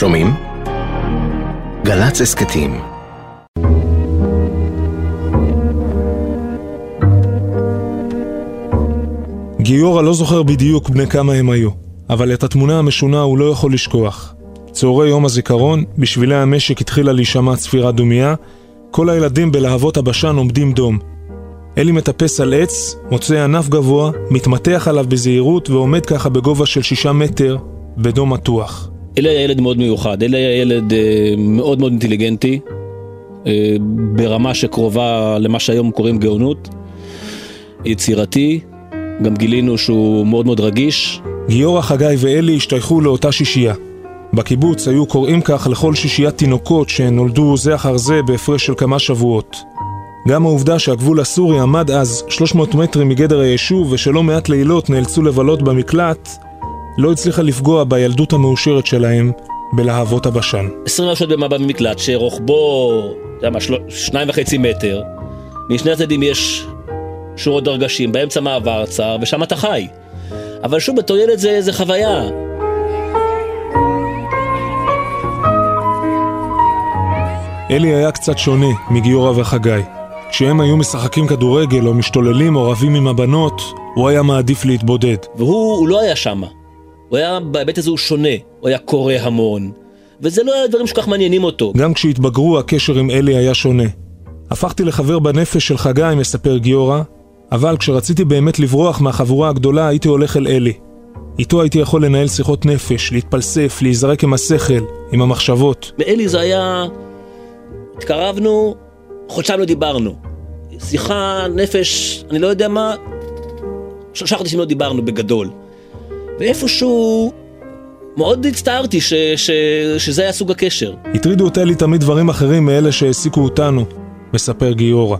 שומעים? גל"צ הסכתים גיורא לא זוכר בדיוק בני כמה הם היו, אבל את התמונה המשונה הוא לא יכול לשכוח. צהרי יום הזיכרון, בשבילי המשק התחילה להישמע צפירה דומייה, כל הילדים בלהבות הבשן עומדים דום. אלי מטפס על עץ, מוצא ענף גבוה, מתמתח עליו בזהירות ועומד ככה בגובה של שישה מטר, בדום מתוח. אלי היה ילד מאוד מיוחד, אלי היה ילד אה, מאוד מאוד אינטליגנטי, אה, ברמה שקרובה למה שהיום קוראים גאונות, יצירתי, גם גילינו שהוא מאוד מאוד רגיש. גיורא, חגי ואלי השתייכו לאותה שישייה. בקיבוץ היו קוראים כך לכל שישיית תינוקות שנולדו זה אחר זה בהפרש של כמה שבועות. גם העובדה שהגבול הסורי עמד אז 300 מטרים מגדר היישוב ושלא מעט לילות נאלצו לבלות במקלט, לא הצליחה לפגוע בילדות המאושרת שלהם בלהבות הבשן. 20 רשויות במקלט שרוחבו, אתה יודע מה, שניים וחצי מטר, משני הצדדים יש שורות דרגשים, באמצע מעבר צר, ושם אתה חי. אבל שוב, בתור ילד זה, זה חוויה. אלי היה קצת שונה מגיורא וחגי. כשהם היו משחקים כדורגל או משתוללים או רבים עם הבנות, הוא היה מעדיף להתבודד. והוא לא היה שמה. הוא היה, בהיבט הזה הוא שונה. הוא היה קורא המון. וזה לא היה דברים שכל כך מעניינים אותו. גם כשהתבגרו, הקשר עם אלי היה שונה. הפכתי לחבר בנפש של חגי, מספר גיורא, אבל כשרציתי באמת לברוח מהחבורה הגדולה, הייתי הולך אל אלי. איתו הייתי יכול לנהל שיחות נפש, להתפלסף, להיזרק עם השכל, עם המחשבות. באלי זה היה... התקרבנו, חודשיים לא דיברנו. שיחה, נפש, אני לא יודע מה, שלושה חודשים לא דיברנו בגדול. ואיפשהו מאוד הצטערתי ש, ש, שזה היה סוג הקשר. הטרידו את אלי תמיד דברים אחרים מאלה שהעסיקו אותנו, מספר גיורא.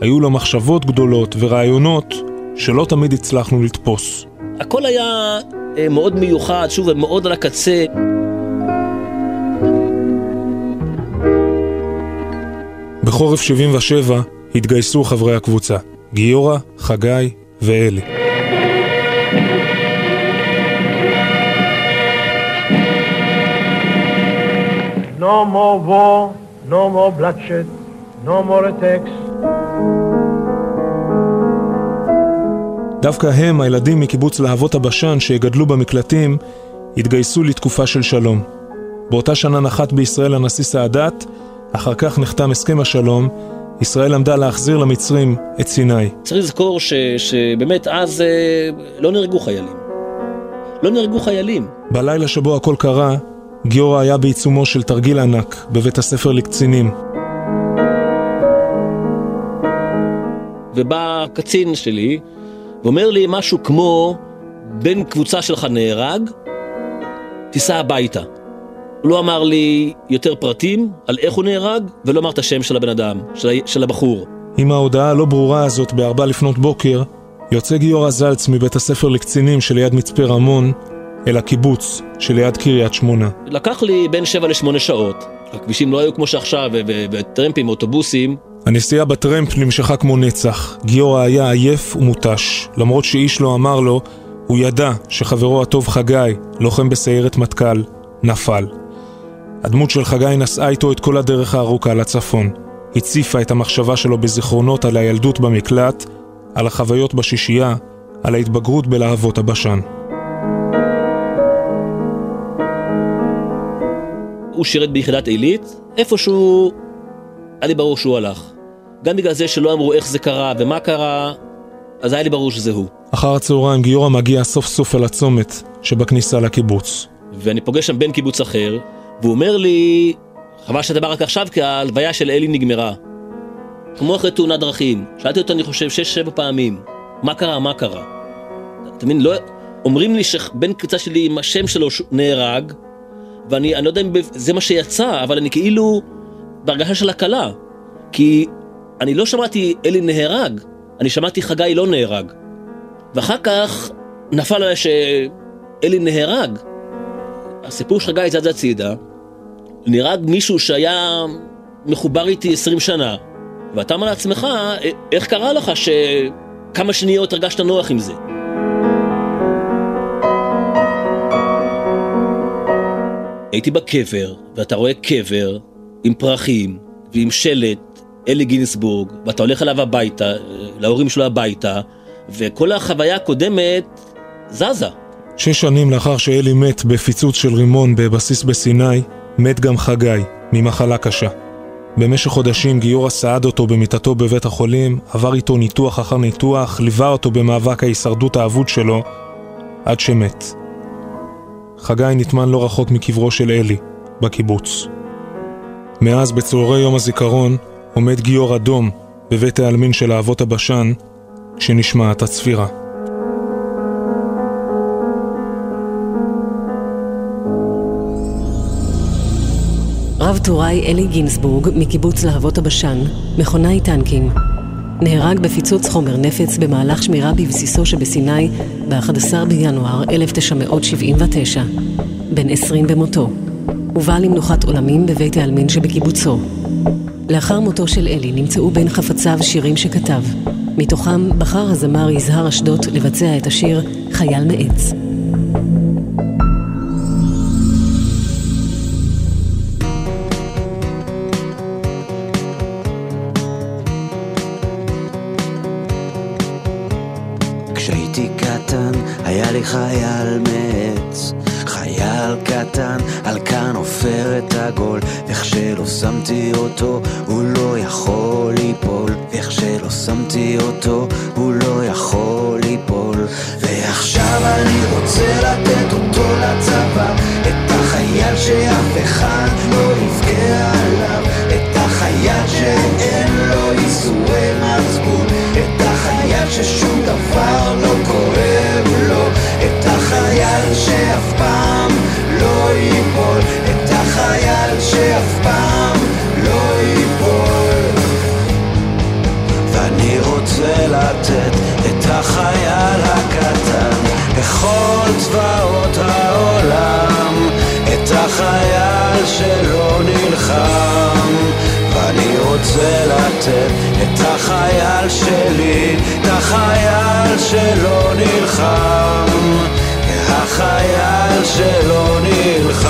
היו לו מחשבות גדולות ורעיונות שלא תמיד הצלחנו לתפוס. הכל היה אה, מאוד מיוחד, שוב, מאוד על הקצה. בחורף 77 התגייסו חברי הקבוצה, גיורא, חגי ואלי. No more war, no more bloodshed, no more attacks. דווקא הם, הילדים מקיבוץ להבות הבשן שגדלו במקלטים, התגייסו לתקופה של שלום. באותה שנה נחת בישראל הנשיא סאדאת, אחר כך נחתם הסכם השלום, ישראל עמדה להחזיר למצרים את סיני. צריך לזכור ש, שבאמת אז אה, לא נהרגו חיילים. לא נהרגו חיילים. בלילה שבו הכל קרה, גיורא היה בעיצומו של תרגיל ענק בבית הספר לקצינים. ובא קצין שלי ואומר לי משהו כמו, בן קבוצה שלך נהרג, תיסע הביתה. הוא לא אמר לי יותר פרטים על איך הוא נהרג, ולא אמר את השם של הבן אדם, של, של הבחור. עם ההודעה הלא ברורה הזאת בארבע לפנות בוקר, יוצא גיורא זלץ מבית הספר לקצינים שליד מצפה רמון, אל הקיבוץ שליד קריית שמונה. לקח לי בין שבע לשמונה שעות. הכבישים לא היו כמו שעכשיו, וטרמפים, אוטובוסים. הנסיעה בטרמפ נמשכה כמו נצח. גיורא היה עייף ומותש. למרות שאיש לא אמר לו, הוא ידע שחברו הטוב חגי, לוחם בסיירת מטכ"ל, נפל. הדמות של חגי נסעה איתו את כל הדרך הארוכה לצפון. הציפה את המחשבה שלו בזיכרונות על הילדות במקלט, על החוויות בשישייה, על ההתבגרות בלהבות הבשן. הוא שירת ביחידת עילית, איפשהו היה לי ברור שהוא הלך. גם בגלל זה שלא אמרו איך זה קרה ומה קרה, אז היה לי ברור שזה הוא. אחר הצהריים גיורא מגיע סוף סוף אל הצומת שבכניסה לקיבוץ. ואני פוגש שם בן קיבוץ אחר, והוא אומר לי, חבל שאתה בא רק עכשיו כי ההלוויה של אלי נגמרה. כמו אחרי תאונת דרכים. שאלתי אותו, אני חושב, שש-שבע פעמים, מה קרה, מה קרה? אתה מבין, לא... אומרים לי שבן קבוצה שלי עם השם שלו נהרג, ואני לא יודע אם זה מה שיצא, אבל אני כאילו בהרגשה של הקלה. כי אני לא שמעתי אלי נהרג, אני שמעתי חגי לא נהרג. ואחר כך נפל עליי שאלי נהרג. הסיפור של חגי זז הצידה, נהרג מישהו שהיה מחובר איתי 20 שנה, ואתה אומר לעצמך, איך קרה לך שכמה שניות הרגשת נוח עם זה? הייתי בקבר, ואתה רואה קבר עם פרחים ועם שלט אלי גינסבורג, ואתה הולך אליו הביתה, להורים שלו הביתה, וכל החוויה הקודמת זזה. שש שנים לאחר שאלי מת בפיצוץ של רימון בבסיס בסיני, מת גם חגי, ממחלה קשה. במשך חודשים גיורא סעד אותו במיטתו בבית החולים, עבר איתו ניתוח אחר ניתוח, ליווה אותו במאבק ההישרדות האבוד שלו, עד שמת. חגי נטמן לא רחוק מקברו של אלי, בקיבוץ. מאז, בצהרי יום הזיכרון, עומד גיור אדום בבית העלמין של האבות הבשן, כשנשמעת הצפירה. רב טוראי אלי גינסבורג מקיבוץ להבות הבשן, מכונאי טנקים, נהרג בפיצוץ חומר נפץ במהלך שמירה בבסיסו שבסיני ב-11 בינואר 1979, בן 20 במותו. הובא למנוחת עולמים בבית העלמין שבקיבוצו. לאחר מותו של אלי נמצאו בין חפציו שירים שכתב. מתוכם בחר הזמר יזהר אשדות לבצע את השיר "חייל מעץ". עגול איך שלא שמתי אותו הוא לא יכול ליפול. איך שלא שמתי אותו הוא לא יכול ליפול. ועכשיו אני רוצה לתת אותו לצבא את החייל שאף אחד לא יבכה החייל שלא נלחם, החייל שלא נלחם.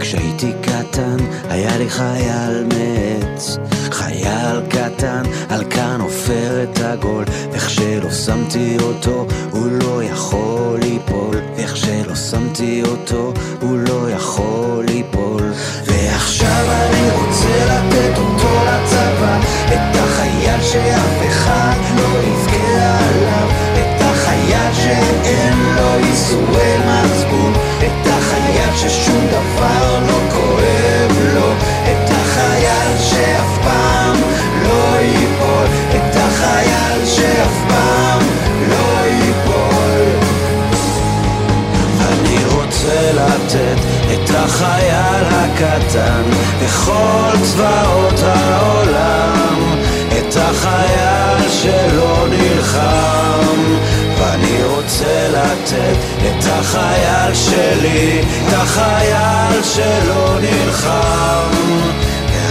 כשהייתי קטן היה לי חייל מעץ חייל קטן על כאן עופרת עגול איך שלא שמתי אותו הוא לא יכול ליפול. איך שלא שמתי אותו הוא לא יכול ליפול. ועכשיו אני רוצה לתת רוצה לתת את החייל הקטן בכל צבאות העולם את החייל שלא נלחם ואני רוצה לתת את החייל שלי, את החייל שלא נלחם,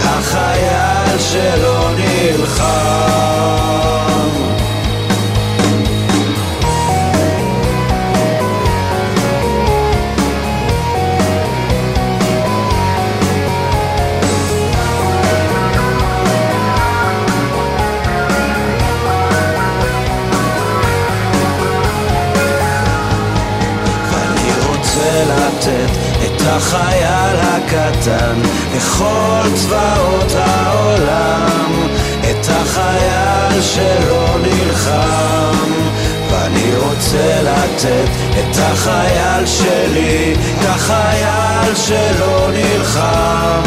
החייל שלא נלחם. החייל הקטן לכל צבאות העולם את החייל שלא נלחם. ואני רוצה לתת את החייל שלי את החייל שלא נלחם.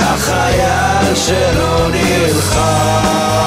החייל שלא נלחם.